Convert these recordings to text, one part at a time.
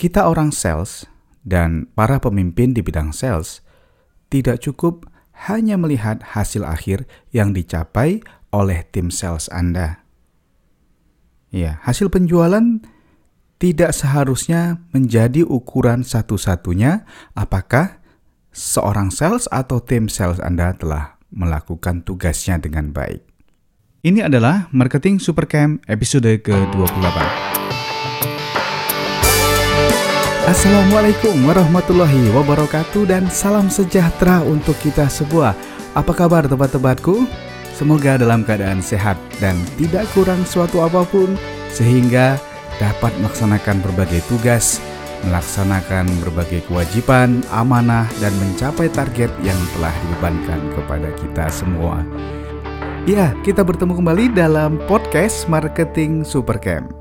kita orang sales dan para pemimpin di bidang sales tidak cukup hanya melihat hasil akhir yang dicapai oleh tim sales Anda. Ya, hasil penjualan tidak seharusnya menjadi ukuran satu-satunya apakah seorang sales atau tim sales Anda telah melakukan tugasnya dengan baik. Ini adalah Marketing Supercamp episode ke-28. Assalamualaikum warahmatullahi wabarakatuh dan salam sejahtera untuk kita semua. Apa kabar teman-temanku? Semoga dalam keadaan sehat dan tidak kurang suatu apa pun sehingga dapat melaksanakan berbagai tugas, melaksanakan berbagai kewajiban, amanah, dan mencapai target yang telah dibebankan kepada kita semua. Ya, kita bertemu kembali dalam podcast Marketing Supercamp.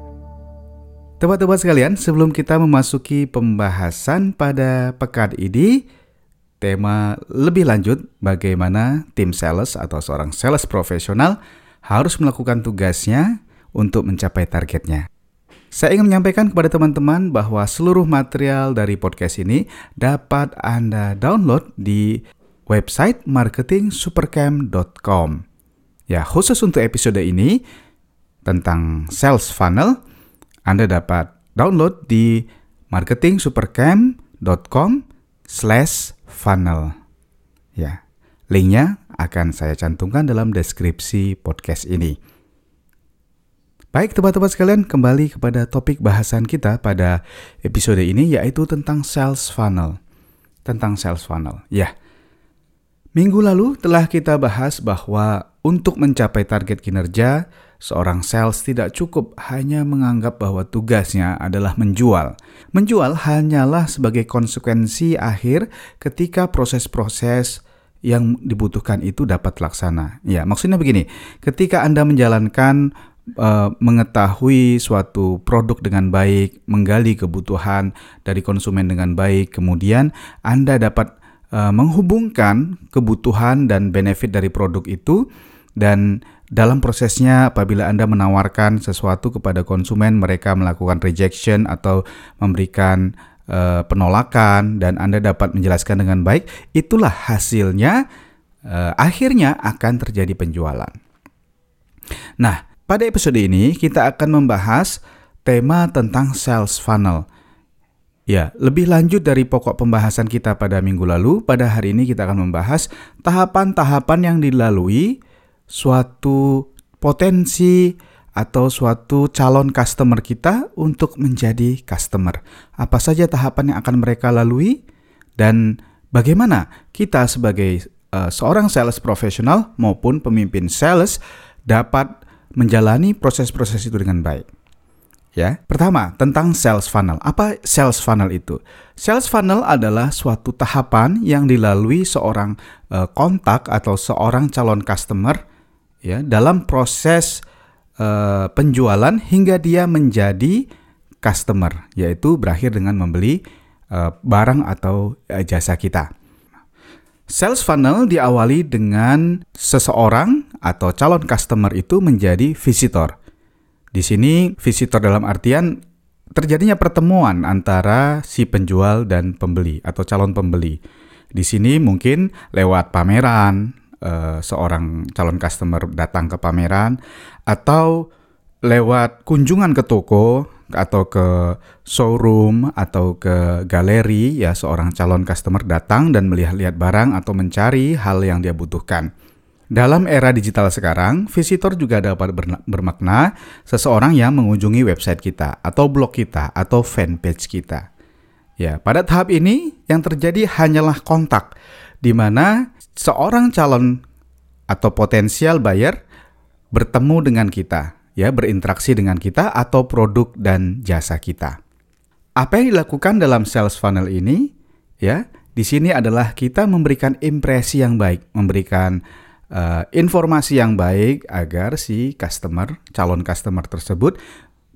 Teman-teman sekalian, sebelum kita memasuki pembahasan pada pekan ini, tema lebih lanjut bagaimana tim sales atau seorang sales profesional harus melakukan tugasnya untuk mencapai targetnya. Saya ingin menyampaikan kepada teman-teman bahwa seluruh material dari podcast ini dapat Anda download di website marketingsupercamp.com. Ya, khusus untuk episode ini tentang sales funnel, Anda dapat download di marketingsupercamp.com slash funnel. Ya, linknya akan saya cantumkan dalam deskripsi podcast ini. Baik teman-teman sekalian, kembali kepada topik bahasan kita pada episode ini yaitu tentang sales funnel. Tentang sales funnel. Ya, minggu lalu telah kita bahas bahwa untuk mencapai target kinerja, seorang sales tidak cukup hanya menganggap bahwa tugasnya adalah menjual. Menjual hanyalah sebagai konsekuensi akhir ketika proses-proses yang dibutuhkan itu dapat terlaksana. Ya, maksudnya begini, ketika Anda menjalankan uh, mengetahui suatu produk dengan baik, menggali kebutuhan dari konsumen dengan baik, kemudian Anda dapat uh, menghubungkan kebutuhan dan benefit dari produk itu dan dalam prosesnya apabila Anda menawarkan sesuatu kepada konsumen mereka melakukan rejection atau memberikan uh, penolakan dan Anda dapat menjelaskan dengan baik itulah hasilnya uh, akhirnya akan terjadi penjualan. Nah, pada episode ini kita akan membahas tema tentang sales funnel. Ya, lebih lanjut dari pokok pembahasan kita pada minggu lalu, pada hari ini kita akan membahas tahapan-tahapan yang dilalui suatu potensi atau suatu calon customer kita untuk menjadi customer. Apa saja tahapan yang akan mereka lalui dan bagaimana kita sebagai uh, seorang sales profesional maupun pemimpin sales dapat menjalani proses-proses itu dengan baik. Ya, pertama tentang sales funnel. Apa sales funnel itu? Sales funnel adalah suatu tahapan yang dilalui seorang uh, kontak atau seorang calon customer ya dalam proses uh, penjualan hingga dia menjadi customer yaitu berakhir dengan membeli uh, barang atau uh, jasa kita. Sales funnel diawali dengan seseorang atau calon customer itu menjadi visitor. Di sini visitor dalam artian terjadinya pertemuan antara si penjual dan pembeli atau calon pembeli. Di sini mungkin lewat pameran, uh, seorang calon customer datang ke pameran atau lewat kunjungan ke toko atau ke showroom atau ke galeri ya seorang calon customer datang dan melihat-lihat barang atau mencari hal yang dia butuhkan. Dalam era digital sekarang, visitor juga dapat bermakna seseorang yang mengunjungi website kita atau blog kita atau fanpage kita. Ya, pada tahap ini yang terjadi hanyalah kontak di mana seorang calon atau potensial buyer bertemu dengan kita, ya, berinteraksi dengan kita atau produk dan jasa kita. Apa yang dilakukan dalam sales funnel ini, ya, di sini adalah kita memberikan impresi yang baik, memberikan uh, informasi yang baik agar si customer, calon customer tersebut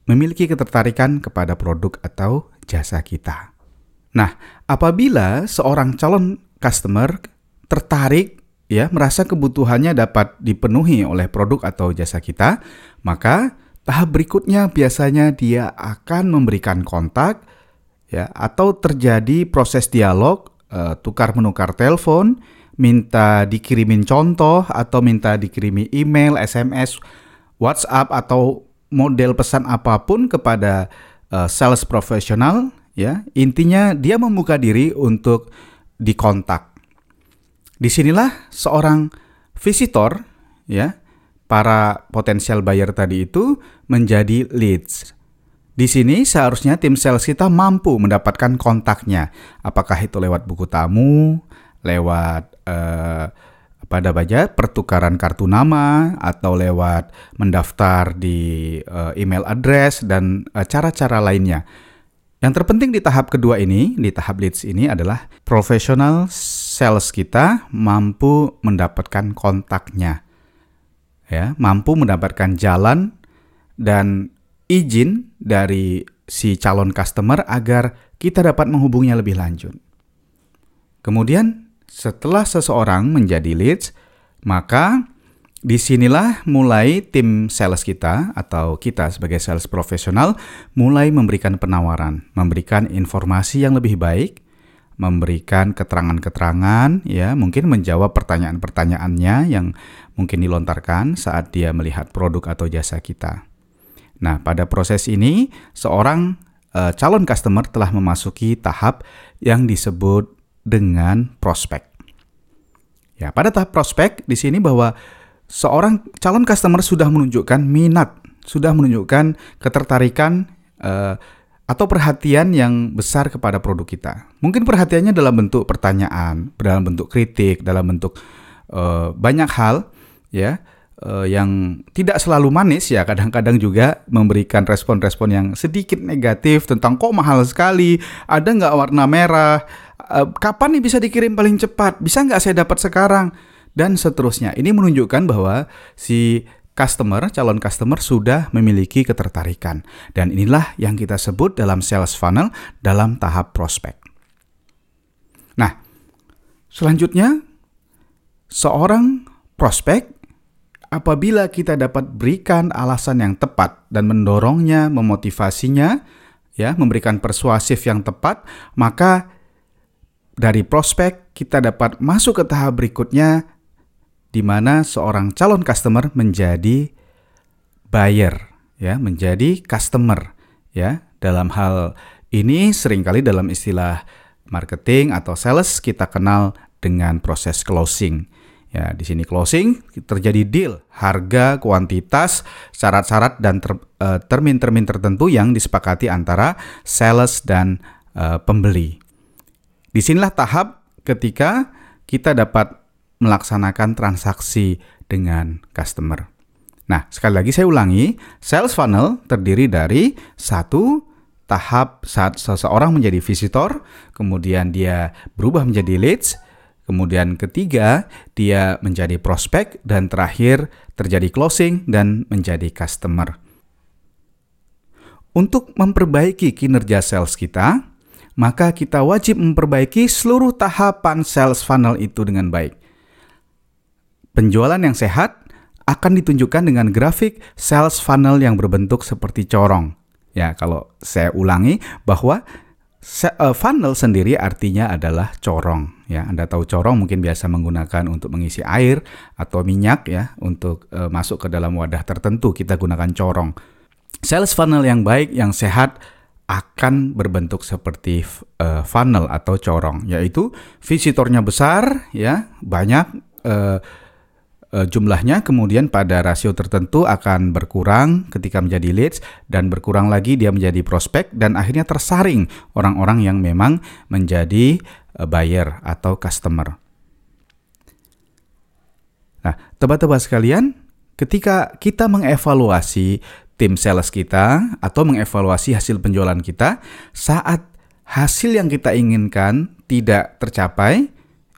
memiliki ketertarikan kepada produk atau jasa kita. Nah, apabila seorang calon customer tertarik ya merasa kebutuhannya dapat dipenuhi oleh produk atau jasa kita, maka tahap berikutnya biasanya dia akan memberikan kontak ya atau terjadi proses dialog uh, tukar menukar telepon, minta dikirimin contoh atau minta dikirimi email, SMS, WhatsApp atau model pesan apa pun kepada uh, sales profesional ya. Intinya dia membuka diri untuk dikontak di sinilah seorang visitor ya para potensial buyer tadi itu menjadi leads di sini seharusnya tim sales kita mampu mendapatkan kontaknya apakah itu lewat buku tamu lewat uh, pada baja pertukaran kartu nama atau lewat mendaftar di uh, email address dan eh, cara-cara lainnya. Yang terpenting di tahap kedua ini, di tahap leads ini adalah profesional sales kita mampu mendapatkan kontaknya. Ya, mampu mendapatkan jalan dan izin dari si calon customer agar kita dapat menghubungnya lebih lanjut. Kemudian setelah seseorang menjadi leads, maka di sinilah mulai tim sales kita atau kita sebagai sales profesional mulai memberikan penawaran, memberikan informasi yang lebih baik, memberikan keterangan-keterangan, ya mungkin menjawab pertanyaan-pertanyaannya yang mungkin dilontarkan saat dia melihat produk atau jasa kita. Nah, pada proses ini seorang uh, calon customer telah memasuki tahap yang disebut dengan prospek. Ya, pada tahap prospek di sini bahwa seorang calon customer sudah menunjukkan minat, sudah menunjukkan ketertarikan uh, atau perhatian yang besar kepada produk kita. Mungkin perhatiannya dalam bentuk pertanyaan, dalam bentuk kritik, dalam bentuk uh, banyak hal, ya uh, yang tidak selalu manis ya kadang-kadang juga memberikan respon-respon yang sedikit negatif tentang kok mahal sekali ada nggak warna merah uh, kapan nih bisa dikirim paling cepat bisa nggak saya dapat sekarang dan seterusnya ini menunjukkan bahwa si customer, calon customer sudah memiliki ketertarikan. Dan inilah yang kita sebut dalam sales funnel dalam tahap prospek. Nah, selanjutnya seorang prospek apabila kita dapat berikan alasan yang tepat dan mendorongnya, memotivasinya, ya, memberikan persuasif yang tepat, maka dari prospek kita dapat masuk ke tahap berikutnya di mana seorang calon customer menjadi buyer, ya, menjadi customer, ya. Dalam hal ini sering kali dalam istilah marketing atau sales kita kenal dengan proses closing. Ya, di sini closing terjadi deal, harga, kuantitas, syarat-syarat dan eh, termin-termin tertentu yang disepakati antara sales dan uh, pembeli. Di sinilah tahap ketika kita dapat melaksanakan transaksi dengan customer. Nah, sekali lagi saya ulangi, sales funnel terdiri dari satu tahap saat seseorang menjadi visitor, kemudian dia berubah menjadi leads, Kemudian ketiga, dia menjadi prospek dan terakhir terjadi closing dan menjadi customer. Untuk memperbaiki kinerja sales kita, maka kita wajib memperbaiki seluruh tahapan sales funnel itu dengan baik. Penjualan yang sehat akan ditunjukkan dengan grafik sales funnel yang berbentuk seperti corong. Ya, kalau saya ulangi bahwa Uh, funnel sendiri artinya adalah corong ya. Anda tahu corong mungkin biasa menggunakan untuk mengisi air atau minyak ya untuk uh, masuk ke dalam wadah tertentu kita gunakan corong. Sales funnel yang baik yang sehat akan berbentuk seperti uh, funnel atau corong yaitu visitornya besar ya, banyak uh, uh, jumlahnya kemudian pada rasio tertentu akan berkurang ketika menjadi leads dan berkurang lagi dia menjadi prospek dan akhirnya tersaring orang-orang yang memang menjadi uh, buyer atau customer. Nah, tebak-tebak sekalian, ketika kita mengevaluasi tim sales kita atau mengevaluasi hasil penjualan kita saat hasil yang kita inginkan tidak tercapai,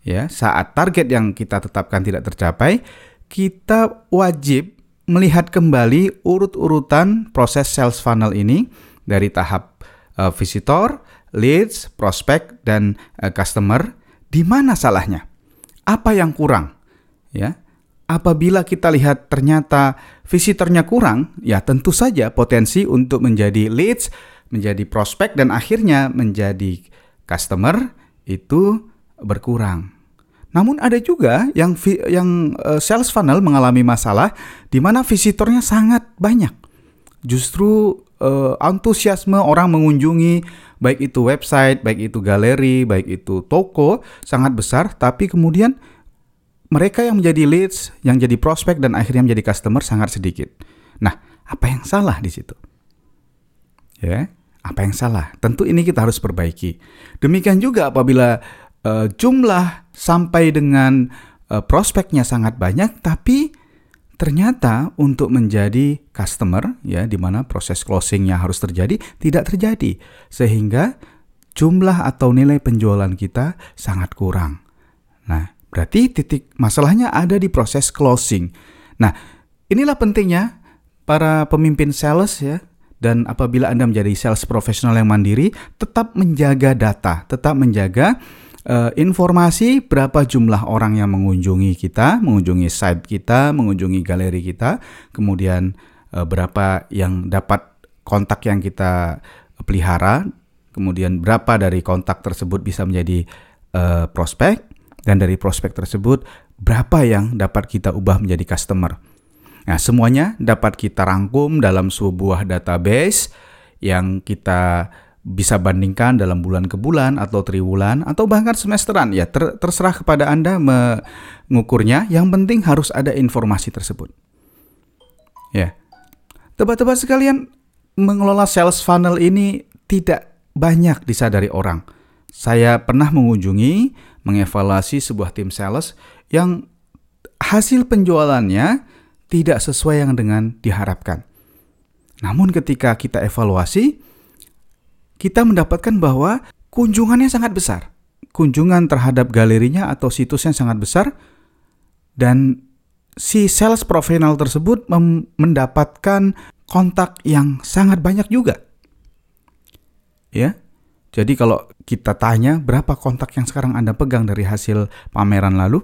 ya saat target yang kita tetapkan tidak tercapai, kita wajib melihat kembali urut-urutan proses sales funnel ini dari tahap uh, visitor, leads, prospek dan uh, customer. Di mana salahnya? Apa yang kurang? Ya. Apabila kita lihat ternyata visitornya kurang, ya tentu saja potensi untuk menjadi leads menjadi prospek dan akhirnya menjadi customer itu berkurang. Namun ada juga yang yang uh, sales funnel mengalami masalah di mana visitornya sangat banyak. Justru uh, antusiasme orang mengunjungi baik itu website, baik itu galeri, baik itu toko sangat besar tapi kemudian mereka yang menjadi leads, yang jadi prospek dan akhirnya menjadi customer sangat sedikit. Nah, apa yang salah di situ? Ya, apa yang salah? Tentu ini kita harus perbaiki. Demikian juga apabila uh, jumlah sampai dengan uh, prospeknya sangat banyak, tapi ternyata untuk menjadi customer ya di mana proses closingnya harus terjadi tidak terjadi sehingga jumlah atau nilai penjualan kita sangat kurang. Nah, berarti titik masalahnya ada di proses closing. Nah, inilah pentingnya para pemimpin sales ya dan apabila Anda menjadi sales profesional yang mandiri tetap menjaga data, tetap menjaga uh, informasi berapa jumlah orang yang mengunjungi kita, mengunjungi site kita, mengunjungi galeri kita, kemudian uh, berapa yang dapat kontak yang kita pelihara, kemudian berapa dari kontak tersebut bisa menjadi uh, prospek, dan dari prospek tersebut berapa yang dapat kita ubah menjadi customer. Nah, semuanya dapat kita rangkum dalam sebuah database yang kita bisa bandingkan dalam bulan ke bulan atau triwulan atau bahkan semesteran. Ya ter terserah kepada Anda mengukurnya. Yang penting harus ada informasi tersebut. Ya. Tebak-tebak sekalian mengelola sales funnel ini tidak banyak disadari orang. Saya pernah mengunjungi mengevaluasi sebuah tim sales yang hasil penjualannya tidak sesuai yang dengan diharapkan. Namun ketika kita evaluasi kita mendapatkan bahwa kunjungannya sangat besar. Kunjungan terhadap galerinya atau situsnya sangat besar dan si sales profesional tersebut mendapatkan kontak yang sangat banyak juga. Ya. Jadi kalau kita tanya berapa kontak yang sekarang Anda pegang dari hasil pameran lalu,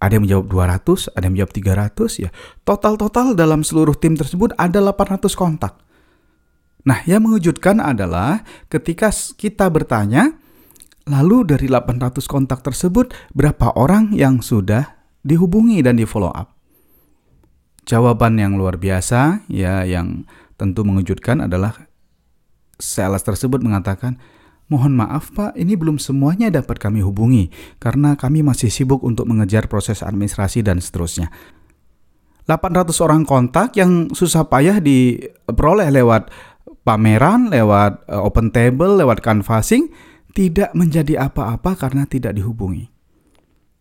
ada yang menjawab 200, ada yang menjawab 300 ya. Total-total dalam seluruh tim tersebut ada 800 kontak. Nah, yang mengejutkan adalah ketika kita bertanya, lalu dari 800 kontak tersebut, berapa orang yang sudah dihubungi dan di follow up? Jawaban yang luar biasa, ya yang tentu mengejutkan adalah sales tersebut mengatakan, Mohon maaf Pak, ini belum semuanya dapat kami hubungi karena kami masih sibuk untuk mengejar proses administrasi dan seterusnya. 800 orang kontak yang susah payah diperoleh lewat pameran, lewat uh, open table, lewat canvassing tidak menjadi apa-apa karena tidak dihubungi.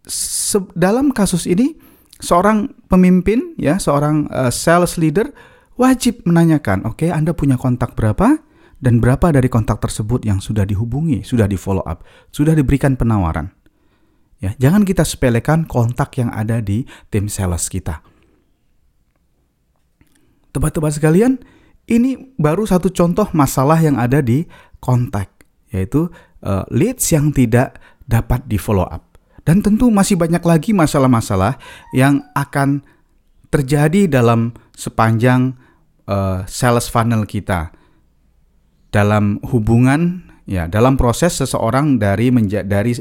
Se dalam kasus ini seorang pemimpin ya, seorang uh, sales leader wajib menanyakan, oke, okay, Anda punya kontak berapa dan berapa dari kontak tersebut yang sudah dihubungi, sudah di follow up, sudah diberikan penawaran. Ya, jangan kita sepelekan kontak yang ada di tim sales kita. Tebak-tebak sekalian, ini baru satu contoh masalah yang ada di kontak, yaitu uh, leads yang tidak dapat di follow up. Dan tentu masih banyak lagi masalah-masalah yang akan terjadi dalam sepanjang uh, sales funnel kita. Dalam hubungan ya, dalam proses seseorang dari menja dari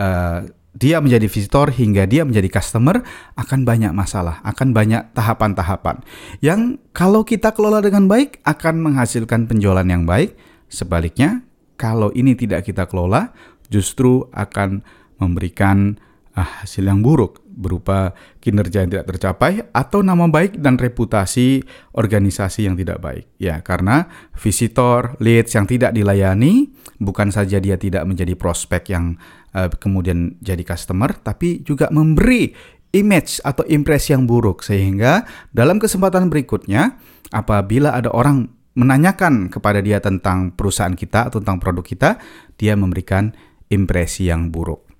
uh, dia menjadi visitor hingga dia menjadi customer akan banyak masalah, akan banyak tahapan-tahapan yang kalau kita kelola dengan baik akan menghasilkan penjualan yang baik. Sebaliknya, kalau ini tidak kita kelola justru akan memberikan uh, hasil yang buruk berupa kinerja yang tidak tercapai atau nama baik dan reputasi organisasi yang tidak baik. Ya, karena visitor, leads yang tidak dilayani bukan saja dia tidak menjadi prospek yang uh, kemudian jadi customer, tapi juga memberi image atau impresi yang buruk sehingga dalam kesempatan berikutnya apabila ada orang menanyakan kepada dia tentang perusahaan kita atau tentang produk kita, dia memberikan impresi yang buruk.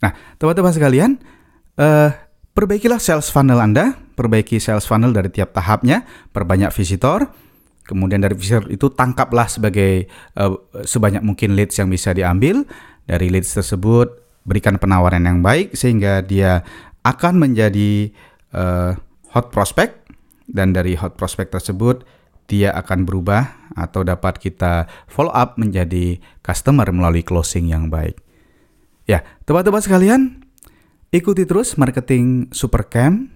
Nah, teman-teman sekalian, uh, perbaikilah sales funnel Anda, perbaiki sales funnel dari tiap tahapnya, perbanyak visitor, kemudian dari visitor itu tangkaplah sebagai uh, sebanyak mungkin leads yang bisa diambil, dari leads tersebut berikan penawaran yang baik sehingga dia akan menjadi uh, hot prospect dan dari hot prospect tersebut dia akan berubah atau dapat kita follow up menjadi customer melalui closing yang baik. Ya, teman-teman sekalian, ikuti terus marketing Supercamp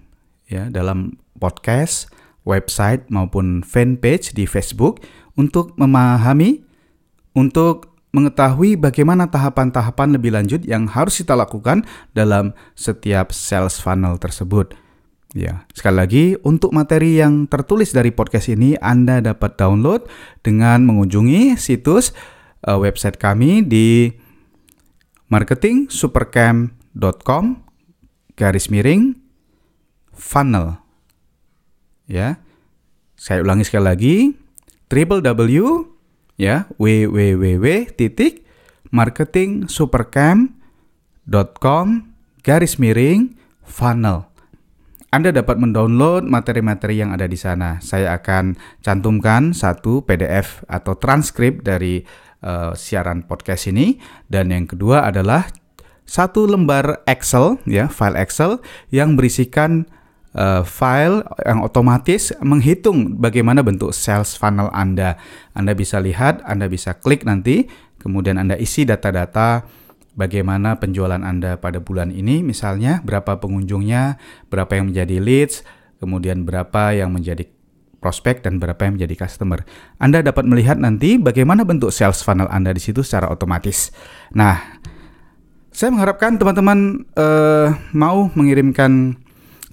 ya dalam podcast, website maupun fanpage di Facebook untuk memahami untuk mengetahui bagaimana tahapan-tahapan lebih lanjut yang harus kita lakukan dalam setiap sales funnel tersebut. Ya, sekali lagi untuk materi yang tertulis dari podcast ini Anda dapat download dengan mengunjungi situs uh, website kami di marketingsupercamp.com garis miring funnel. Ya. Saya ulangi sekali lagi www ya www titik marketingsupercamp.com garis miring funnel. Anda dapat mendownload materi-materi yang ada di sana. Saya akan cantumkan satu PDF atau transkrip dari uh, siaran podcast ini dan yang kedua adalah satu lembar Excel ya, file Excel yang berisikan uh, file yang otomatis menghitung bagaimana bentuk sales funnel Anda. Anda bisa lihat, Anda bisa klik nanti, kemudian Anda isi data-data bagaimana penjualan Anda pada bulan ini, misalnya berapa pengunjungnya, berapa yang menjadi leads, kemudian berapa yang menjadi prospek dan berapa yang menjadi customer. Anda dapat melihat nanti bagaimana bentuk sales funnel Anda di situ secara otomatis. Nah, saya mengharapkan teman-teman uh, mau mengirimkan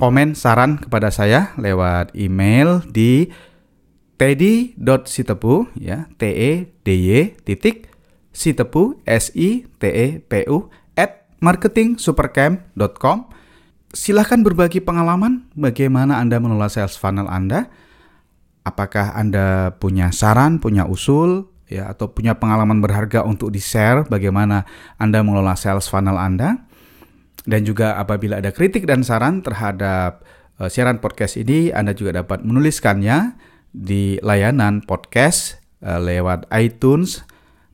komen saran kepada saya lewat email di teddy.sitepu ya t e d y titik sitepu s i t e p u at marketingsupercamp.com Silahkan berbagi pengalaman bagaimana Anda mengelola sales funnel Anda. Apakah Anda punya saran, punya usul, ya atau punya pengalaman berharga untuk di-share bagaimana Anda mengelola sales funnel Anda? Dan juga apabila ada kritik dan saran terhadap uh, siaran podcast ini, Anda juga dapat menuliskannya di layanan podcast uh, lewat iTunes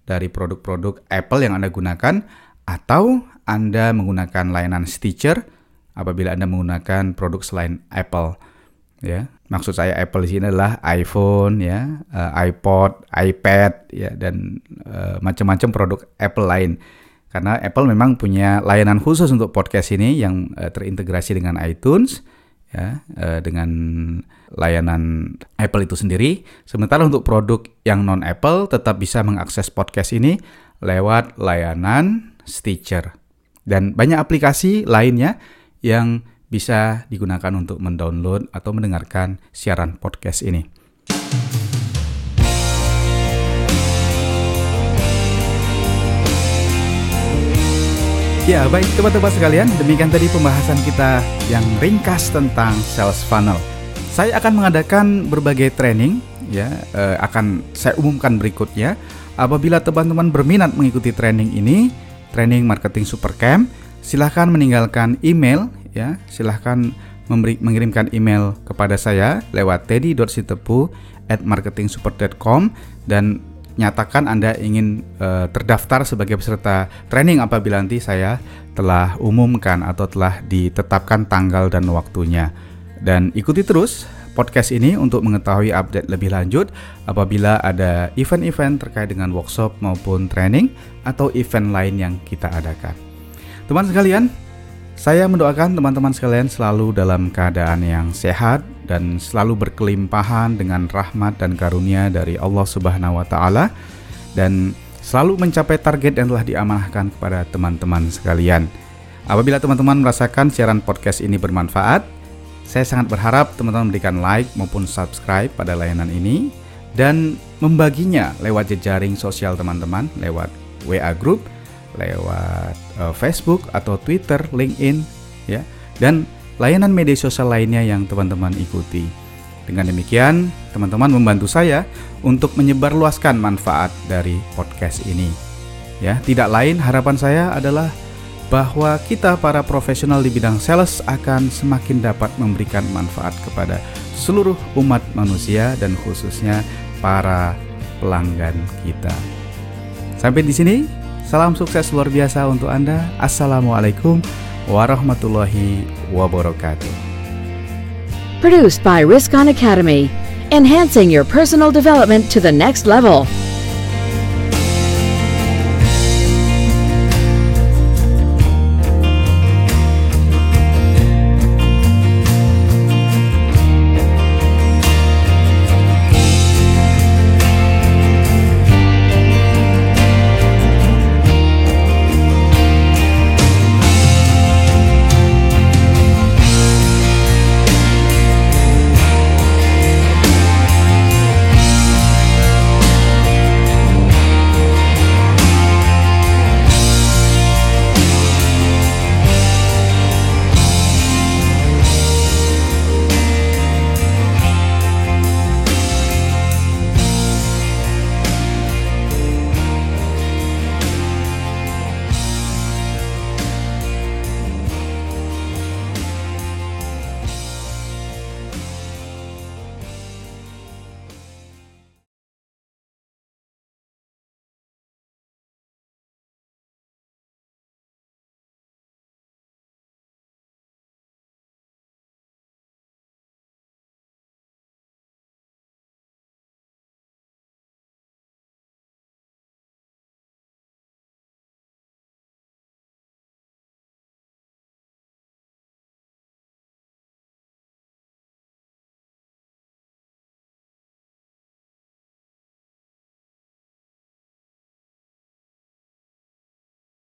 dari produk-produk Apple yang Anda gunakan atau Anda menggunakan layanan Stitcher apabila Anda menggunakan produk selain Apple ya. Maksud saya Apple di sini adalah iPhone ya, uh, iPod, iPad ya dan uh, macam-macam produk Apple lain. Karena Apple memang punya layanan khusus untuk podcast ini yang uh, terintegrasi dengan iTunes ya uh, dengan layanan Apple itu sendiri. Sementara untuk produk yang non Apple tetap bisa mengakses podcast ini lewat layanan Stitcher dan banyak aplikasi lainnya yang bisa digunakan untuk mendownload atau mendengarkan siaran podcast ini. Ya, baik teman-teman sekalian, demikian tadi pembahasan kita yang ringkas tentang sales funnel. Saya akan mengadakan berbagai training ya, eh, akan saya umumkan berikutnya. Apabila teman-teman berminat mengikuti training ini, training marketing supercamp, silahkan meninggalkan email ya, silahkan memberi, mengirimkan email kepada saya lewat teddy.sitepu at marketingsuper.com dan nyatakan Anda ingin uh, terdaftar sebagai peserta training apabila nanti saya telah umumkan atau telah ditetapkan tanggal dan waktunya. Dan ikuti terus podcast ini untuk mengetahui update lebih lanjut apabila ada event-event terkait dengan workshop maupun training atau event lain yang kita adakan. Teman sekalian, saya mendoakan teman-teman sekalian selalu dalam keadaan yang sehat dan selalu berkelimpahan dengan rahmat dan karunia dari Allah Subhanahu wa taala dan selalu mencapai target yang telah diamanahkan kepada teman-teman sekalian. Apabila teman-teman merasakan siaran podcast ini bermanfaat, saya sangat berharap teman-teman memberikan like maupun subscribe pada layanan ini dan membaginya lewat jejaring sosial teman-teman lewat WA group lewat uh, Facebook atau Twitter, LinkedIn, ya, dan layanan media sosial lainnya yang teman-teman ikuti. Dengan demikian, teman-teman membantu saya untuk menyebarluaskan manfaat dari podcast ini. Ya, tidak lain harapan saya adalah bahwa kita para profesional di bidang sales akan semakin dapat memberikan manfaat kepada seluruh umat manusia dan khususnya para pelanggan kita. Sampai di sini Salam sukses luar biasa untuk Anda. Assalamualaikum warahmatullahi wabarakatuh. Produced by Risk On Academy. enhancing your personal development to the next level.